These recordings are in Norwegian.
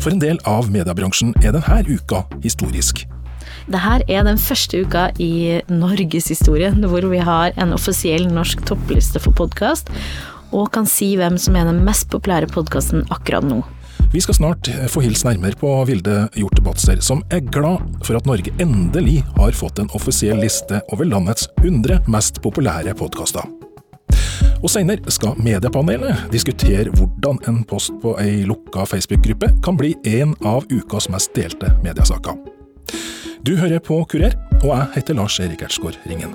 For en del av mediebransjen er denne uka historisk. Dette er den første uka i norgeshistorien hvor vi har en offisiell norsk toppliste for podkast, og kan si hvem som er den mest populære podkasten akkurat nå. Vi skal snart få hilse nærmere på Vilde Hjorte Batzer, som er glad for at Norge endelig har fått en offisiell liste over landets 100 mest populære podkaster. Og senere skal mediepanelet diskutere hvordan en post på ei lukka Facebook-gruppe kan bli en av ukas mest delte mediesaker. Du hører på Kurer, og jeg heter Lars Erik Ertsgaard Ringen.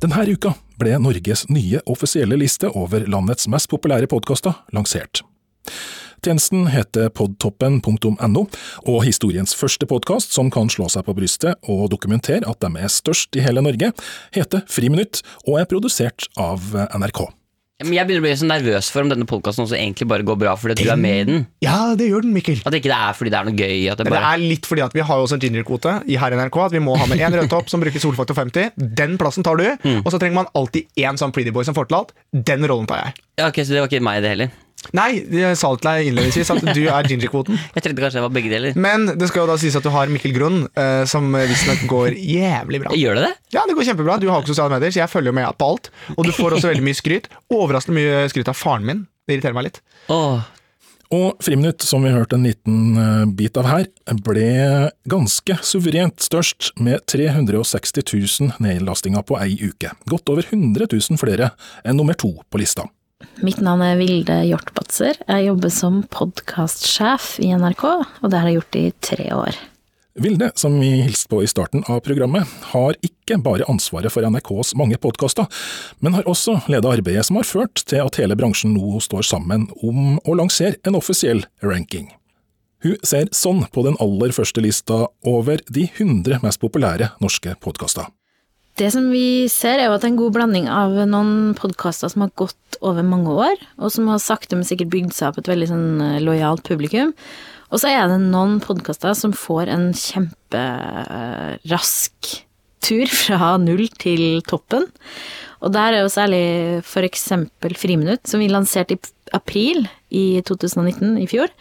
Denne uka ble Norges nye offisielle liste over landets mest populære podkaster lansert. Tjenesten heter podtoppen.no, og historiens første podkast som kan slå seg på brystet og dokumentere at de er størst i hele Norge, heter Friminutt og er produsert av NRK. Jeg begynner å bli så nervøs for om denne podkasten egentlig bare går bra fordi du er med i den. Ja, det gjør den, Mikkel. At ikke det er fordi det er noe gøy. At det bare... det er litt fordi at vi har jo også en gingerkvote i her i NRK. At vi må ha med én rødtopp som bruker solfaktor 50. Den plassen tar du. Og så trenger man alltid én sånn pretty boy som får til alt. Den rollen tar jeg. Ja, ok, Så det var ikke meg, det heller. Nei, jeg sa til deg innledningsvis at du er gingerkvoten. Jeg trodde kanskje det var begge deler. Men det skal jo da sies at du har Mikkel Grunn, eh, som visstnok går jævlig bra. Gjør det det? Ja, det går kjempebra. Du har jo ikke sosiale medier, så jeg følger jo med på alt. Og du får også veldig mye skryt. Overraskende mye skryt av faren min. Det irriterer meg litt. Åh, Og Friminutt, som vi hørte en liten eh, bit av her, ble ganske suverent størst, med 360 000 nedlastinger på ei uke. Godt over 100 000 flere enn nummer to på lista. Mitt navn er Vilde Hjortbatzer. Jeg jobber som podkastsjef i NRK, og det har jeg gjort i tre år. Vilde, som vi hilste på i starten av programmet, har ikke bare ansvaret for NRKs mange podkaster, men har også ledet arbeidet som har ført til at hele bransjen nå står sammen om å lansere en offisiell ranking. Hun ser sånn på den aller første lista over de 100 mest populære norske podkaster. Det som vi ser, er jo at det er en god blanding av noen podkaster som har gått over mange år, og som har sakte, men sikkert bygd seg opp et veldig sånn eh, lojalt publikum. Og så er det noen podkaster som får en kjemperask tur fra null til toppen. Og der er jo særlig eksempel Friminutt, som vi lanserte i april i 2019, i fjor,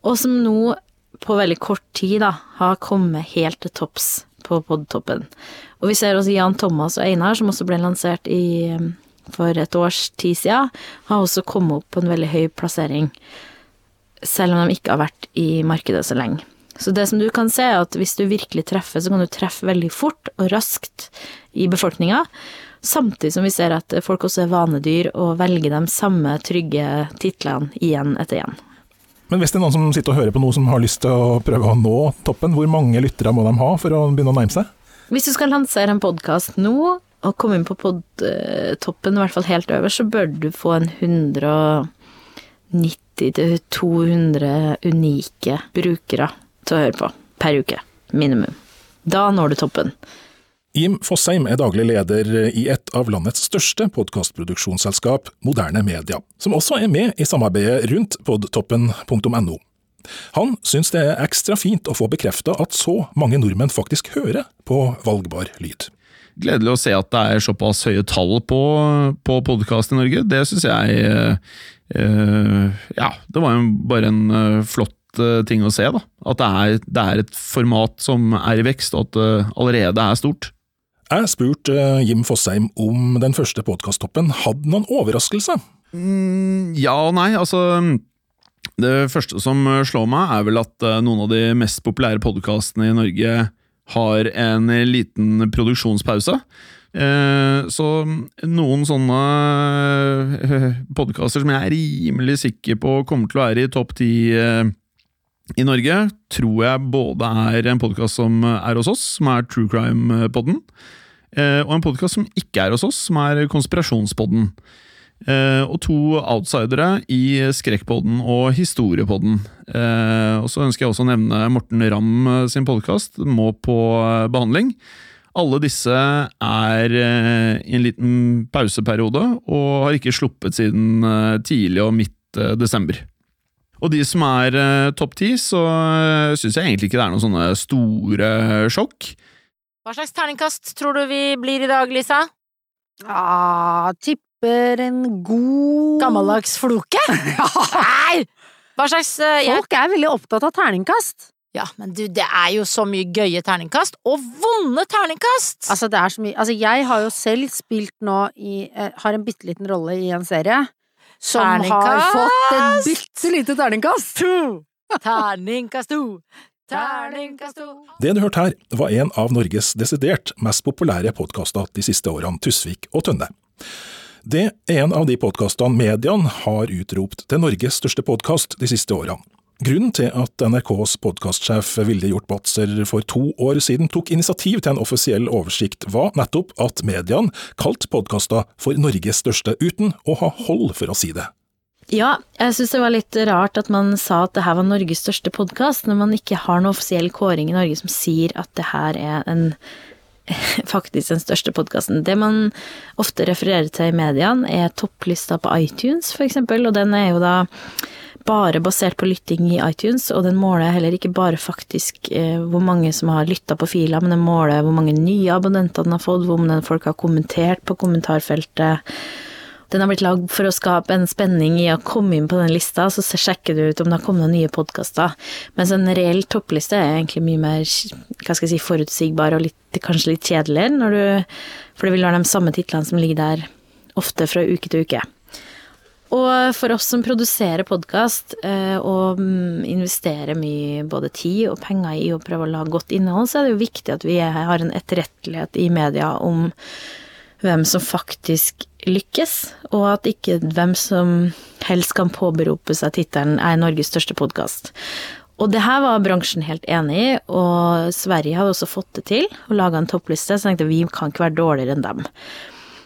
og som nå på veldig kort tid da, har kommet helt til topps på podtoppen. Og vi ser også Jan Thomas og Einar, som også ble lansert i, for et års tid siden, har også kommet opp på en veldig høy plassering, selv om de ikke har vært i markedet så lenge. Så det som du kan se, er at hvis du virkelig treffer, så kan du treffe veldig fort og raskt i befolkninga. Samtidig som vi ser at folk også er vanedyr og velger de samme trygge titlene igjen etter igjen. Men hvis det er noen som sitter og hører på noe som har lyst til å prøve å nå toppen, hvor mange lyttere må de ha for å begynne å nærme seg? Hvis du skal lansere en podkast nå, og komme inn på podtoppen, i hvert fall helt øverst, så bør du få en 190-200 unike brukere til å høre på per uke. Minimum. Da når du toppen. Jim Fosheim er daglig leder i et av landets største podkastproduksjonsselskap, Moderne Media, som også er med i samarbeidet rundt podtoppen.no. Han syns det er ekstra fint å få bekrefta at så mange nordmenn faktisk hører på valgbar lyd. Gledelig å se at det er såpass høye tall på, på podkast i Norge. Det syns jeg eh, Ja, det var jo bare en eh, flott eh, ting å se. da. At det er, det er et format som er i vekst, og at det allerede er stort. Jeg spurte eh, Jim Fosheim om den første podkasttoppen hadde noen overraskelse. Mm, ja og nei, altså Det første som slår meg, er vel at eh, noen av de mest populære podkastene i Norge har en liten produksjonspause. Eh, så noen sånne podkaster som jeg er rimelig sikker på kommer til å være i topp ti i Norge, tror jeg både er en podkast som er hos oss, som er True Crime-podden, og en podkast som ikke er hos oss, som er Konspirasjonspodden. Eh, og to outsidere i Skrekkpodden og Historiepodden. Eh, og så ønsker jeg også å nevne Morten Ramm sin podkast Må på behandling. Alle disse er eh, i en liten pauseperiode og har ikke sluppet siden eh, tidlig og midt eh, desember. Og de som er eh, topp ti, så syns jeg egentlig ikke det er noen sånne store sjokk. Hva slags terningkast tror du vi blir i dag, Lisa? Tipp tipper en god Gammeldags floke? Nei! Hva slags uh, jeg, Folk er veldig opptatt av terningkast. Ja, men du, det er jo så mye gøye terningkast, og vonde terningkast! Altså, det er så mye Altså, jeg har jo selv spilt nå i eh, Har en bitte liten rolle i en serie som har fått et bitte lite terningkast. to! Terningkast to! Det du hørte her, var en av Norges desidert mest populære podkaster de siste årene, Tusvik og Tønne. Det er en av de podkastene mediene har utropt til Norges største podkast de siste årene. Grunnen til at NRKs podkastsjef Vilde Hjort Batzer for to år siden tok initiativ til en offisiell oversikt, var nettopp at mediene kalte podkaster for Norges største, uten å ha hold for å si det. Ja, jeg syns det var litt rart at man sa at det her var Norges største podkast, når man ikke har noen offisiell kåring i Norge som sier at det her er en faktisk den største podkasten. Det man ofte refererer til i mediene, er topplista på iTunes, eksempel, og den er jo da bare basert på lytting i iTunes, og den måler heller ikke bare faktisk eh, hvor mange som har lytta på fila, men den måler hvor mange nye abonnenter den har fått, hvor mange folk har kommentert på kommentarfeltet. Den har blitt lagd for å skape en spenning i å komme inn på den lista, så sjekker du ut om det har kommet noen nye podkaster. Mens en reell toppliste er egentlig mye mer hva skal jeg si, forutsigbar og litt, kanskje litt kjedeligere, når du, for det vil være de samme titlene som ligger der ofte fra uke til uke. Og for oss som produserer podkast og mm, investerer mye både tid og penger i å prøve å lage godt innhold, så er det jo viktig at vi har en etterrettelighet i media om hvem som faktisk lykkes, og at ikke hvem som helst kan påberope seg tittelen er Norges største podkast. Og det her var bransjen helt enig i, og Sverige hadde også fått det til, og laga en toppliste, så jeg tenkte vi kan ikke være dårligere enn dem.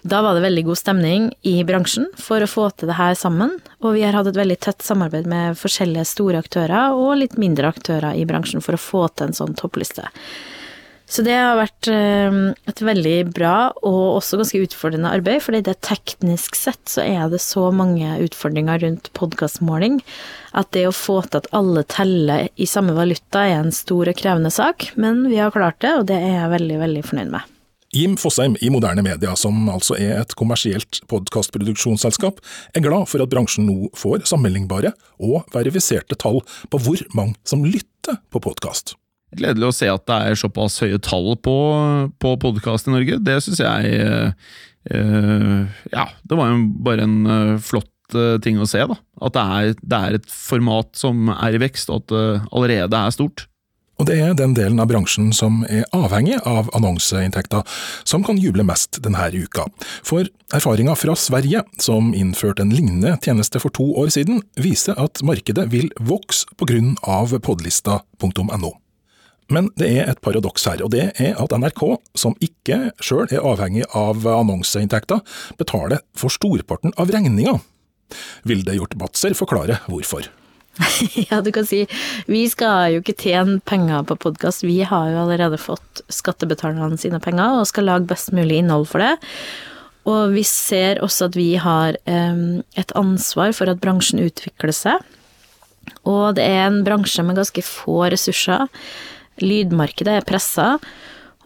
Da var det veldig god stemning i bransjen for å få til det her sammen, og vi har hatt et veldig tett samarbeid med forskjellige store aktører og litt mindre aktører i bransjen for å få til en sånn toppliste. Så det har vært eh, et veldig bra og også ganske utfordrende arbeid, fordi det teknisk sett så er det så mange utfordringer rundt podkastmåling at det å få til at alle teller i samme valuta er en stor og krevende sak, men vi har klart det, og det er jeg veldig, veldig fornøyd med. Jim Fosheim i Moderne Media, som altså er et kommersielt podkastproduksjonsselskap, er glad for at bransjen nå får sammenlignbare og verifiserte tall på hvor mange som lytter på podkast. Gledelig å se at det er såpass høye tall på, på podkast i Norge. Det syns jeg eh, eh, Ja, det var jo bare en eh, flott eh, ting å se, da. At det er, det er et format som er i vekst, og at det allerede er stort. Og det er den delen av bransjen som er avhengig av annonseinntekter, som kan juble mest denne uka. For erfaringa fra Sverige, som innførte en lignende tjeneste for to år siden, viser at markedet vil vokse av podlista.no. Men det er et paradoks her, og det er at NRK, som ikke sjøl er avhengig av annonseinntekter, betaler for storparten av regninga. Vilde Hjort Batzer forklarer hvorfor. Ja, du kan si vi skal jo ikke tjene penger på podkast, vi har jo allerede fått skattebetalerne sine penger og skal lage best mulig innhold for det. Og vi ser også at vi har um, et ansvar for at bransjen utvikler seg. Og det er en bransje med ganske få ressurser. Lydmarkedet er pressa,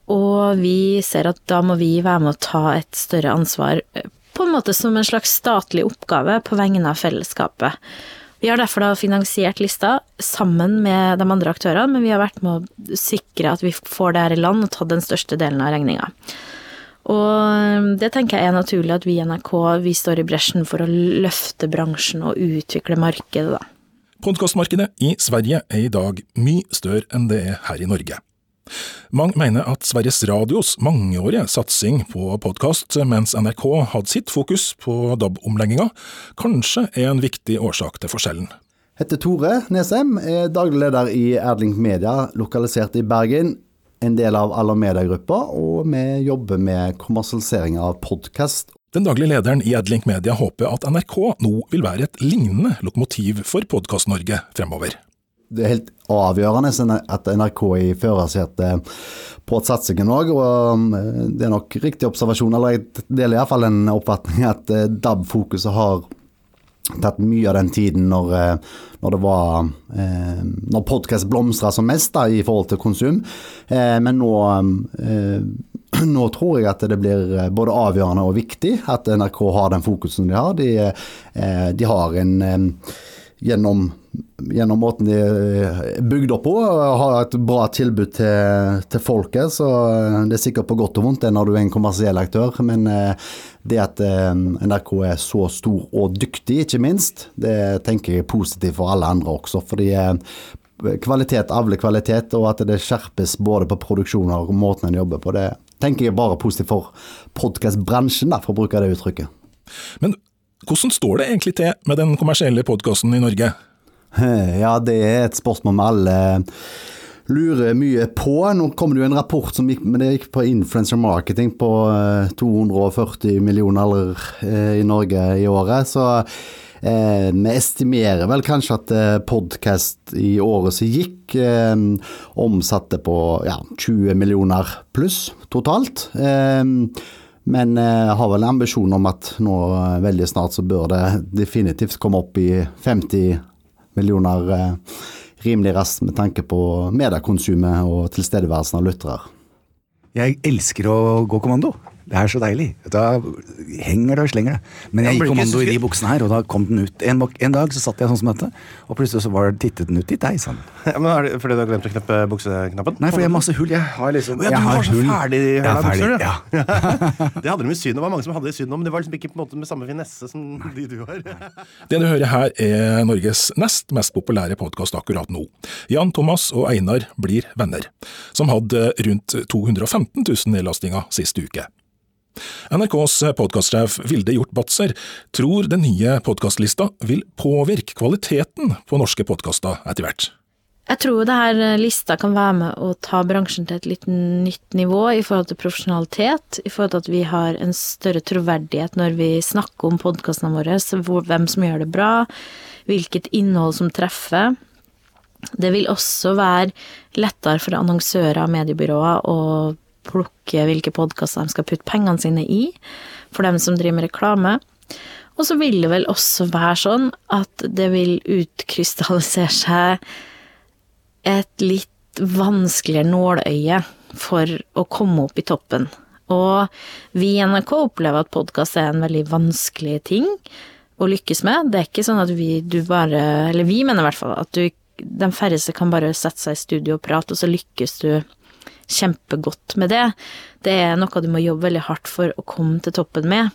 og vi ser at da må vi være med å ta et større ansvar, på en måte som en slags statlig oppgave på vegne av fellesskapet. Vi har derfor da finansiert lista sammen med de andre aktørene, men vi har vært med å sikre at vi får det her i land og tatt den største delen av regninga. Og det tenker jeg er naturlig at vi i NRK vi står i bresjen for å løfte bransjen og utvikle markedet, da. Podkastmarkedet i Sverige er i dag mye større enn det er her i Norge. Mange mener at Sveriges Radios mangeårige satsing på podkast, mens NRK hadde sitt fokus på DAB-omlegginga, kanskje er en viktig årsak til forskjellen. Heter Tore Nesheim, er daglig leder i Erdlink Media, lokalisert i Bergen. En del av Aller Media-gruppa, og vi jobber med kommersialisering av podkast den daglige lederen i Adlink Media håper at NRK nå vil være et lignende lokomotiv for Podkast-Norge fremover. Det er helt avgjørende at NRK er i førersetet på satsingen òg, og det er nok riktig observasjon, eller jeg deler iallfall en oppfatning at DAB-fokuset har tatt mye av den tiden når, når det var eh, Når podkast blomstra som mest da, i forhold til konsum. Eh, men nå eh, nå tror jeg at det blir eh, både avgjørende og viktig at NRK har den fokusen de har. De, eh, de har en eh, gjennom, gjennom måten de er bygd opp på, har et bra tilbud til, til folket. Så det er sikkert på godt og vondt det når du er en kommersiell aktør. Men det at NRK er så stor og dyktig, ikke minst, det tenker jeg er positivt for alle andre også. fordi kvalitet avler kvalitet, og at det skjerpes både på produksjoner og måten en jobber på. Det tenker jeg bare positivt for podkastbransjen, for å bruke det uttrykket. Men hvordan står det egentlig til med den kommersielle podkasten i Norge? Ja, det er et spørsmål vi alle lurer mye på. Nå kom det jo en rapport som gikk, men det gikk på influencer marketing på 240 eh, millioner eh, i Norge i året. så Eh, vi estimerer vel kanskje at eh, podkast i året som gikk, eh, omsatte på ja, 20 millioner pluss totalt. Eh, men eh, har vel en ambisjon om at nå eh, veldig snart så bør det definitivt komme opp i 50 millioner rimelig raskt med tanke på mediekonsumet og tilstedeværelsen av lyttere. Jeg elsker å gå kommando. Det er så deilig. Da henger det og slenger det. Men jeg gikk kommando i de buksene her, og da kom den ut. En, en, dag så satt jeg sånn som dette, og plutselig så var det, tittet den ut i deg. Sånn. Ja, men er det fordi du har glemt å knappe bukseknappen? Nei, fordi jeg har masse hull. Jeg har liksom ja, Du har så hull. ferdig høla bukser, du. Ja. det hadde de i Syden, det var mange som hadde det i Syden òg, men det var liksom ikke på en måte med samme finesse som de du har. det du hører her er Norges nest mest populære podkast akkurat nå. Jan Thomas og Einar blir venner, som hadde rundt 215 000 nedlastinger sist uke. NRKs podkastsjef Vilde Hjort Batzer tror den nye podkastlista vil påvirke kvaliteten på norske podkaster etter hvert. Jeg tror denne her lista kan være med å ta bransjen til et litt nytt nivå i forhold til profesjonalitet, i forhold til at vi har en større troverdighet når vi snakker om podkastene våre, hvem som gjør det bra, hvilket innhold som treffer. Det vil også være lettere for annonsører og mediebyråer å plukke hvilke podkaster de skal putte pengene sine i, for dem som driver med reklame. Og så vil det vel også være sånn at det vil utkrystallisere seg et litt vanskeligere nåløye for å komme opp i toppen. Og vi i NRK opplever at podkast er en veldig vanskelig ting å lykkes med. Det er ikke sånn at vi, du bare Eller vi mener i hvert fall at du De færreste kan bare sette seg i studio og prate, og så lykkes du kjempegodt med det. Det er noe du må jobbe veldig hardt for å komme til toppen med.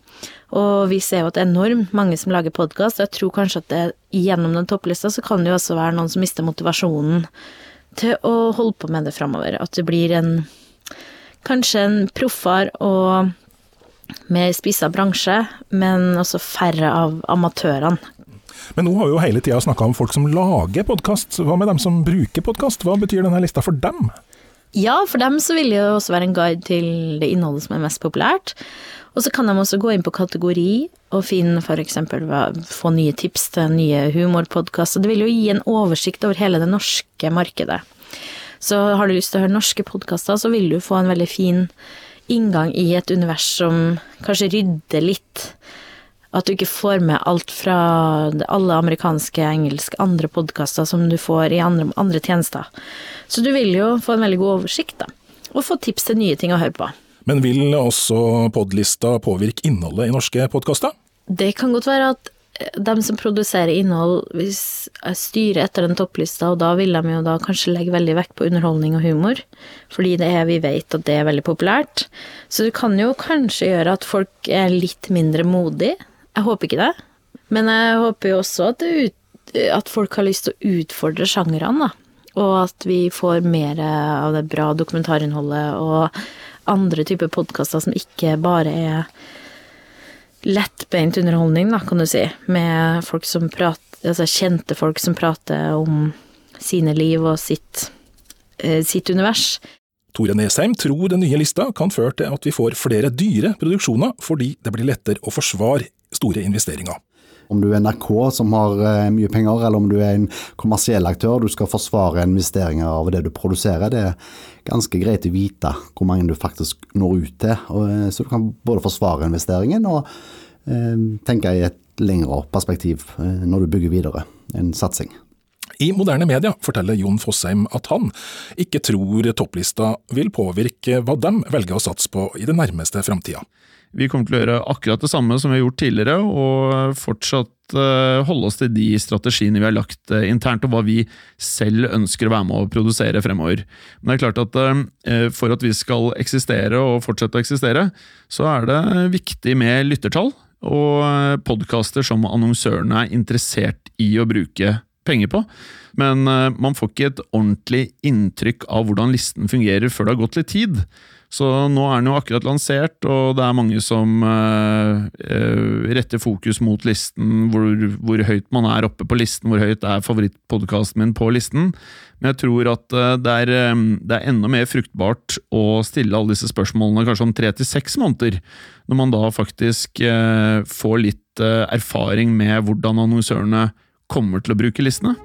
Og vi ser jo at det er enormt mange som lager podkast, og jeg tror kanskje at det, gjennom den topplista så kan det jo også være noen som mister motivasjonen til å holde på med det framover. At det blir en kanskje en proffere og mer spissa bransje, men også færre av amatørene. Men nå har vi jo hele tida snakka om folk som lager podkast. Hva med dem som bruker podkast? Hva betyr denne lista for dem? Ja, for dem så vil det også være en guide til det innholdet som er mest populært. Og så kan de også gå inn på kategori og finne f.eks. få nye tips til nye humorpodkaster. Det vil jo gi en oversikt over hele det norske markedet. Så har du lyst til å høre norske podkaster, så vil du få en veldig fin inngang i et univers som kanskje rydder litt at du ikke får med alt fra alle amerikanske, engelske, andre podkaster som du får i andre, andre, tjenester. Så du vil jo få en veldig god oversikt, da. Og få tips til nye ting å høre på. Men vil også podlista påvirke innholdet i norske podkaster? Det kan godt være at eh, de som produserer innhold, hvis jeg styrer etter den topplista, og da vil de jo da kanskje legge veldig vekt på underholdning og humor, fordi det er, vi vet at det er veldig populært. Så det kan jo kanskje gjøre at folk er litt mindre modige jeg håper ikke det. Men jeg håper jo også at, ut, at folk har lyst til å utfordre sjangrene, da. Og at vi får mer av det bra dokumentarinnholdet og andre typer podkaster som ikke bare er lettbeint underholdning, da, kan du si. Med folk som prater Altså kjente folk som prater om sine liv og sitt, eh, sitt univers. Tore Nesheim tror den nye lista kan føre til at vi får flere dyre produksjoner, fordi det blir lettere å forsvare store investeringer. Om du er NRK som har eh, mye penger, eller om du er en kommersiell aktør, du skal forsvare investeringer av det du produserer. Det er ganske greit å vite hvor mange du faktisk når ut til. Eh, så du kan både forsvare investeringen og eh, tenke i et lengre perspektiv når du bygger videre en satsing. I moderne media forteller Jon Fosheim at han ikke tror topplista vil påvirke hva de velger å satse på i den nærmeste framtida. Vi kommer til å gjøre akkurat det samme som vi har gjort tidligere, og fortsatt eh, holde oss til de strategiene vi har lagt eh, internt, og hva vi selv ønsker å være med å produsere fremover. Men det er klart at eh, for at vi skal eksistere og fortsette å eksistere, så er det viktig med lyttertall, og podkaster som annonsørene er interessert i å bruke penger på. Men man får ikke et ordentlig inntrykk av hvordan listen fungerer før det har gått litt tid. Så nå er den jo akkurat lansert, og det er mange som uh, retter fokus mot listen, hvor, hvor, høyt man er oppe på listen, hvor høyt er favorittpodkasten min på listen. Men jeg tror at uh, det, er, um, det, er, enda mer fruktbart å stille alle disse spørsmålene kanskje om tre til seks måneder, når man da faktisk uh, får litt erfaring med hvordan annonsørene kommer til å bruke listene.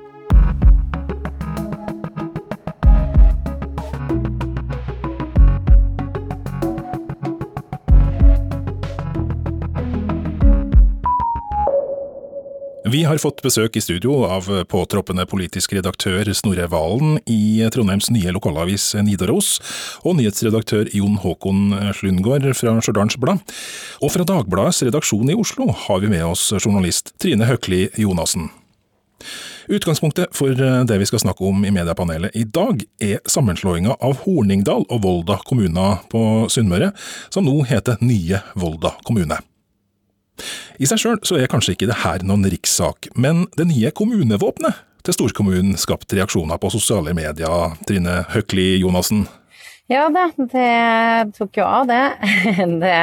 Vi har fått besøk i studio av påtroppende politisk redaktør Snorre Valen i Trondheims nye lokalavis Nidaros, og nyhetsredaktør Jon Håkon Slundgaard fra Stjørdals Blad. Og fra Dagbladets redaksjon i Oslo har vi med oss journalist Trine Høkli Jonassen. Utgangspunktet for det vi skal snakke om i mediepanelet i dag, er sammenslåinga av Horningdal og Volda kommuner på Sunnmøre, som nå heter Nye Volda kommune. I seg sjøl så er kanskje ikke det her noen rikssak, men det nye kommunevåpenet til storkommunen skapte reaksjoner på sosiale medier, Trine Høkli Jonassen? Ja da, det tok jo av, det. Det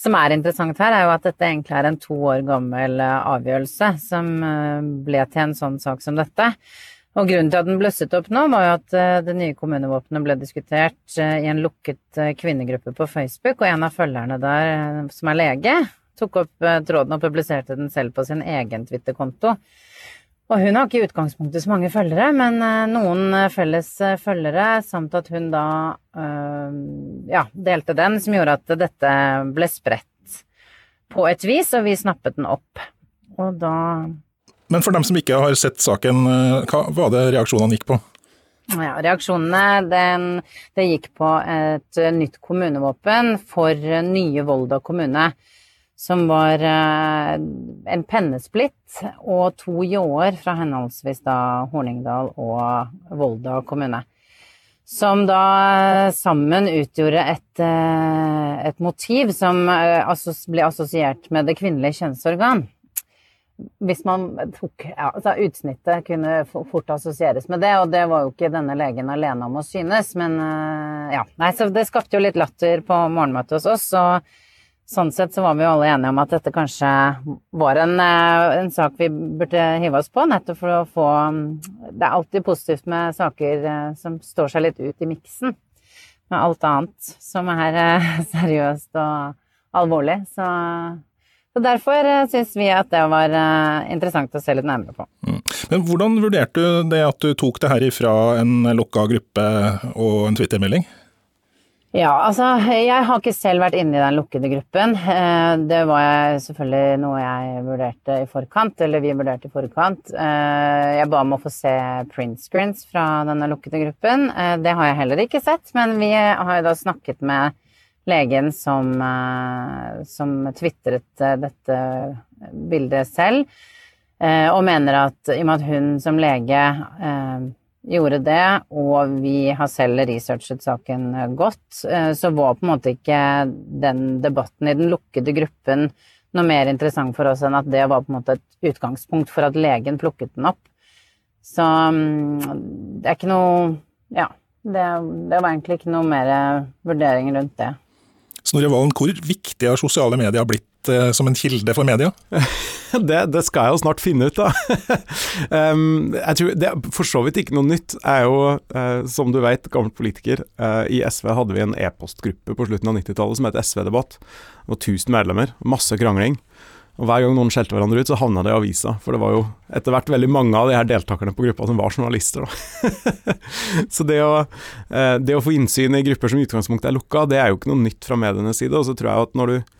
som er interessant her, er jo at dette egentlig er en to år gammel avgjørelse som eh, ble til en sånn sak som dette. Og grunnen til at den blusset opp nå, var jo at eh, det nye kommunevåpenet ble diskutert eh, i en lukket kvinnegruppe på Facebook, og en av følgerne der, som er lege, tok opp eh, tråden og publiserte den selv på sin egen Twitter-konto. Og hun har ikke i utgangspunktet så mange følgere, men eh, noen eh, felles følgere, samt at hun da ja, delte den, som gjorde at dette ble spredt på et vis, og vi snappet den opp. Og da Men for dem som ikke har sett saken, hva var det reaksjonene gikk på? Ja, reaksjonene den, det gikk på et nytt kommunevåpen for nye Volda kommune som var eh, en pennesplitt og to ljåer fra henholdsvis da Horningdal og Volda kommune. Som da sammen utgjorde et, eh, et motiv som eh, ble assosiert med det kvinnelige kjønnsorgan. Hvis man tok ja, altså Utsnittet kunne fort assosieres med det, og det var jo ikke denne legen alene om å synes, men ja. Nei, så det skapte jo litt latter på morgenmøtet hos oss. og sånn sett så var vi jo alle enige om at dette kanskje var en, eh, en, sak vi burde hive oss på, nettopp for å få Det er alltid positivt med saker eh, som står seg litt ut i miksen med alt annet som er eh, seriøst og alvorlig. Så, så derfor syns vi at det var interessant å se litt nærmere på. Mm. Men hvordan vurderte du det at du tok det her ifra en lukka gruppe og en Twitter-melding? Ja, altså jeg har ikke selv vært inne i den lukkede gruppen. Eh, det var selvfølgelig noe jeg vurderte i forkant, eller vi vurderte i forkant. Eh, jeg ba om å få se print screens fra denne lukkede gruppen. Eh, det har jeg heller ikke sett, men vi har jo da snakket med legen som, som tvitret dette bildet selv, og mener at i og med at hun som lege gjorde det, og vi har selv researchet saken godt, eh, så var på en måte ikke den debatten i den lukkede gruppen noe mer interessant for oss enn at det var på en måte et utgangspunkt for at legen plukket den opp. Så mm, det er ikke noe Ja. Det, det var egentlig ikke noe mer vurdering rundt det. Snorre Valen, hvor viktig har sosiale medier blitt som en kilde for media? det, det, skal jeg jo snart finne ut, da. um, jeg tror Det er for så vidt ikke noe nytt. Jeg er jo, uh, som du vet, gammel politiker. Uh, I SV hadde vi en e-postgruppe på slutten av 90-tallet som het SV-debatt. Det var 1000 medlemmer, masse krangling. Og Hver gang noen skjelte hverandre ut, så havna det i avisa. For det var jo etter hvert veldig mange av de her deltakerne på gruppa som var journalister. så det å, det å, få innsyn i grupper som i utgangspunktet er lukka, det er jo ikke noe nytt fra medienes side. Og så tror jeg at når du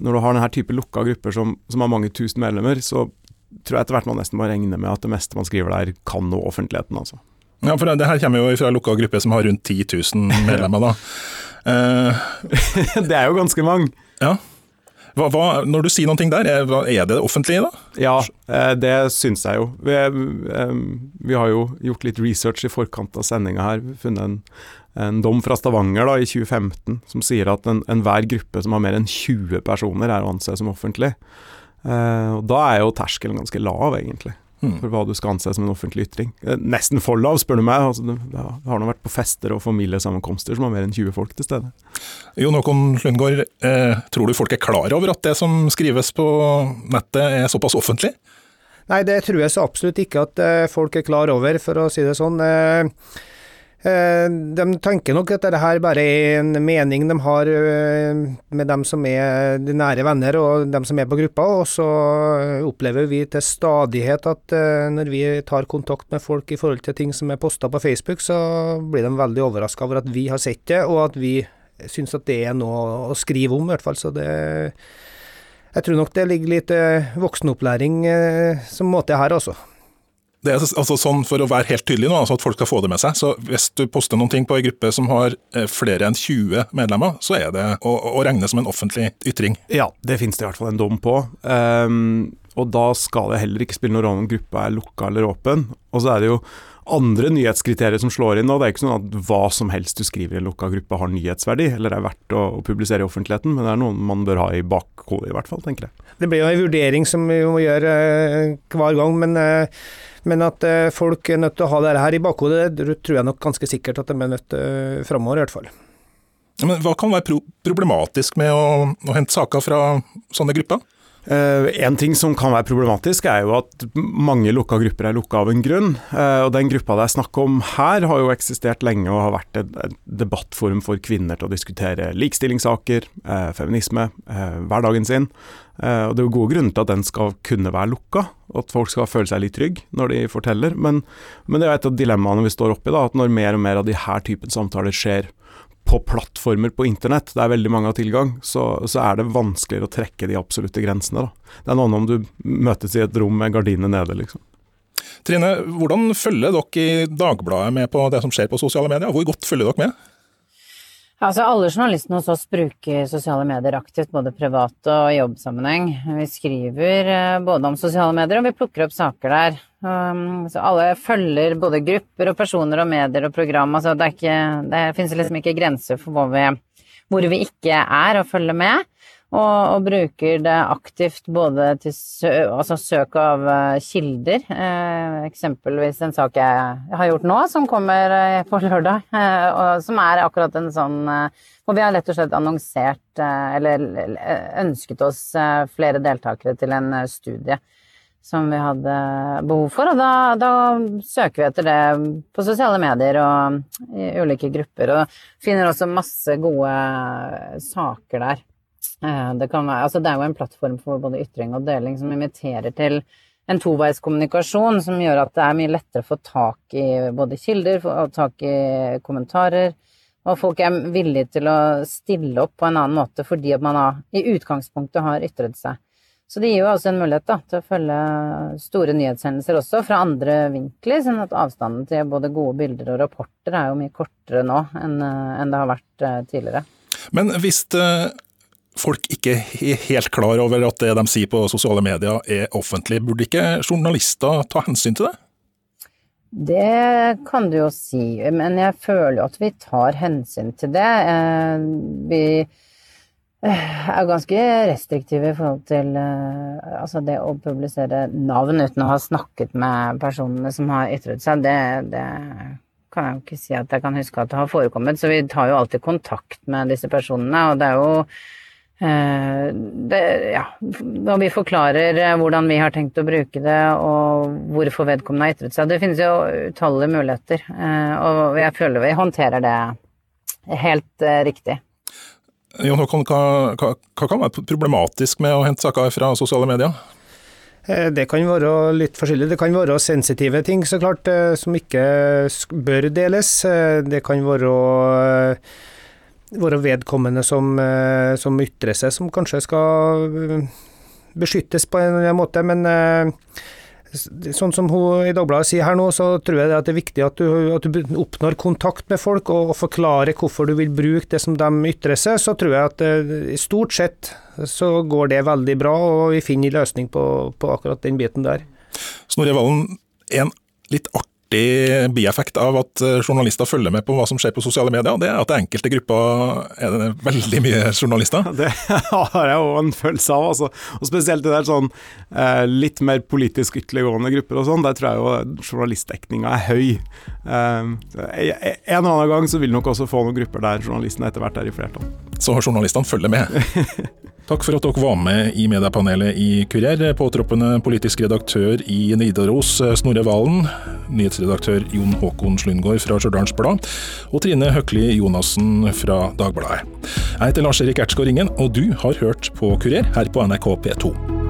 når du har denne type lukka grupper som, som, har mange tusen medlemmer, så tror jeg etter hvert man nesten må regne med at det meste man skriver der, kan nå offentligheten, altså. Ja, for det, det her kommer jo fra lukka gruppe som har rundt 10 000 medlemmer, da. Uh, det er jo ganske mange. Ja. Hva, hva, når du sier noen ting der, er, er det offentlige, da? Ja, eh, det syns jeg jo. Vi, eh, vi, har jo gjort litt research i forkant av sendinga her. Funnet en, en, dom fra Stavanger da, i 2015 som sier at enhver en gruppe som har mer enn 20 personer, er å anse som offentlig. Eh, og Da er jo terskelen ganske lav, egentlig. Mm. For hva du skal anse som en offentlig ytring. Eh, nesten for lav, spør du meg. Altså, det har nå vært på fester og familiesammenkomster som har mer enn 20 folk til stede. Jon Håkon Lundgaard, eh, tror du folk er klar over at det som skrives på nettet er såpass offentlig? Nei, det tror jeg så absolutt ikke at eh, folk er klar over, for å si det sånn. Eh, de tenker nok at dette her bare er en mening de har eh, med dem som er de nære venner og dem som er på gruppa, og så opplever vi til stadighet at eh, når vi tar kontakt med folk i forhold til ting som er posta på Facebook, så blir de veldig overraska over at vi har sett det, og at vi syns at det er noe å skrive om, i hvert fall. Så det Jeg tror nok det ligger litt voksenopplæring som måte her, altså. Det er altså sånn For å være helt tydelig nå, altså at folk skal få det med seg. så Hvis du poster noen ting på en gruppe som har eh, flere enn 20 medlemmer, så er det å, å regne som en offentlig ytring. Ja, det finnes det i hvert fall en dom på. Um, og da skal det heller ikke spille noen rolle om gruppa er lukka eller åpen. Og så er det jo andre nyhetskriterier som slår inn nå. Det er ikke sånn at hva som helst du skriver i en lukka gruppe har nyhetsverdi, eller er verdt å, å publisere i offentligheten, men det er noe man bør ha i bakhodet i hvert fall, tenker jeg. Det blir jo en vurdering som vi må gjøre uh, hver gang, men uh, men at uh, folk er nødt til å ha dette her i bakhodet, det tror jeg nok ganske sikkert at de er nødt til uh, framover, i hvert fall. Men hva kan være pro problematisk med å, å hente saker fra sånne grupper? Uh, en ting som kan være problematisk, er jo at mange lukka grupper er lukka av en grunn. Uh, og Den gruppa det er snakk om her, har jo eksistert lenge og har vært et, debattforum for kvinner til å diskutere likestillingssaker, uh, feminisme, hverdagen sin. og Det er jo gode grunner til at den skal kunne være lukka, at folk skal føle seg litt trygge når de forteller. Men, men det er et av dilemmaene vi står oppi, da, at når mer og mer av de her typen samtaler skjer på plattformer på internett, det er veldig mange av tilgang, så, så, er det vanskeligere å trekke de absolutte grensene. Da. Det er noe annet om du møtes i et rom med gardinene nede, liksom. Trine, hvordan følger dere i Dagbladet med på det som skjer på sosiale medier? Hvor godt følger dere med? Altså, alle journalistene hos oss bruker sosiale medier aktivt, både privat og i jobbsammenheng. Vi skriver eh, både om sosiale medier, og vi plukker opp saker der. Um, så alle følger både grupper og personer og medier og program. Altså, det, ikke, det finnes liksom ikke grenser for hvor vi, hvor vi ikke er og følger med. Og, og, bruker det aktivt både til sø, altså søk av uh, kilder. Eh, eksempelvis en sak jeg har gjort nå, som kommer uh, på lørdag. eh, og som er akkurat en sånn Hvor vi har rett og slett annonsert, eller ønsket oss flere deltakere til en studie som vi hadde behov for. Og da, da, søker vi etter det på sosiale medier og i ulike grupper. Og finner også masse gode saker der. Eh, det, være, altså det er jo en plattform for både ytring og deling som inviterer til en toveiskommunikasjon som gjør at det er mye lettere å få tak i både kilder, få tak i kommentarer, og folk er villige til å stille opp på en annen måte fordi at man har, i utgangspunktet har ytret seg. Så det gir jo også en mulighet da, til å følge store nyhetshendelser også fra andre vinkler, sånn at avstanden til både gode bilder og rapporter er jo mye kortere nå enn, enn det har vært eh, tidligere. Men hvis det folk ikke er helt klar over at det de sier på sosiale medier er offentlig. Burde ikke journalister ta hensyn til det? Det kan du jo si, men jeg føler jo at vi tar hensyn til det. Eh, vi eh, er ganske restriktive i forhold til eh, altså det å publisere navn uten å ha snakket med personene som har ytret seg. Det, det kan jeg jo ikke si at jeg kan huske at det har forekommet, så vi tar jo alltid kontakt med disse personene. og det er jo det, ja, når vi forklarer eh, hvordan vi har tenkt å bruke det, og hvorfor vedkommende har ytret seg. Det finnes jo utallige muligheter, eh, og jeg føler vi håndterer det helt riktig. Jon Håkon, hva, hva, hva kan være problematisk med å hente saker fra sosiale medier? Det kan være litt forskjellig. Det kan være sensitive ting, så klart, som ikke bør deles. Det kan være være vedkommende som, eh, som ytrer seg, som kanskje skal eh, beskyttes på en eller annen måte, men eh, Sånn som hun i Dagbladet sier her nå, så tror jeg det er viktig at du, at du oppnår kontakt med folk og, og, forklarer hvorfor du vil bruke det som de ytrer seg. Så tror jeg at i stort sett så går det veldig bra, og vi finner løsning på, på akkurat den biten der. Snorre Valen, en litt artig bieffekt av at eh, journalister følger med på hva som skjer på sosiale medier, det er at det enkelte grupper er det veldig mye journalister. Det har jeg òg en følelse av, altså. Og spesielt det der sånn eh, litt mer politisk ytterliggående grupper og sånn, der tror jeg jo journalistdekninga er høy. Eh, en og annen gang så vil nok også få noen grupper der journalistene etter hvert er i flertall. Så journalistene følger med. Takk for at dere var med i mediepanelet i Kurer. Påtroppende politisk redaktør i Nidaros, Snorre Valen. Nyhetsredaktør Jon Håkon Slundgaard fra Stjørdals Blad. Og Trine Høkli Jonassen fra Dagbladet. Jeg heter Lars Erik Ertsgaard Ringen, og du har hørt på Kurer her på NRK P2.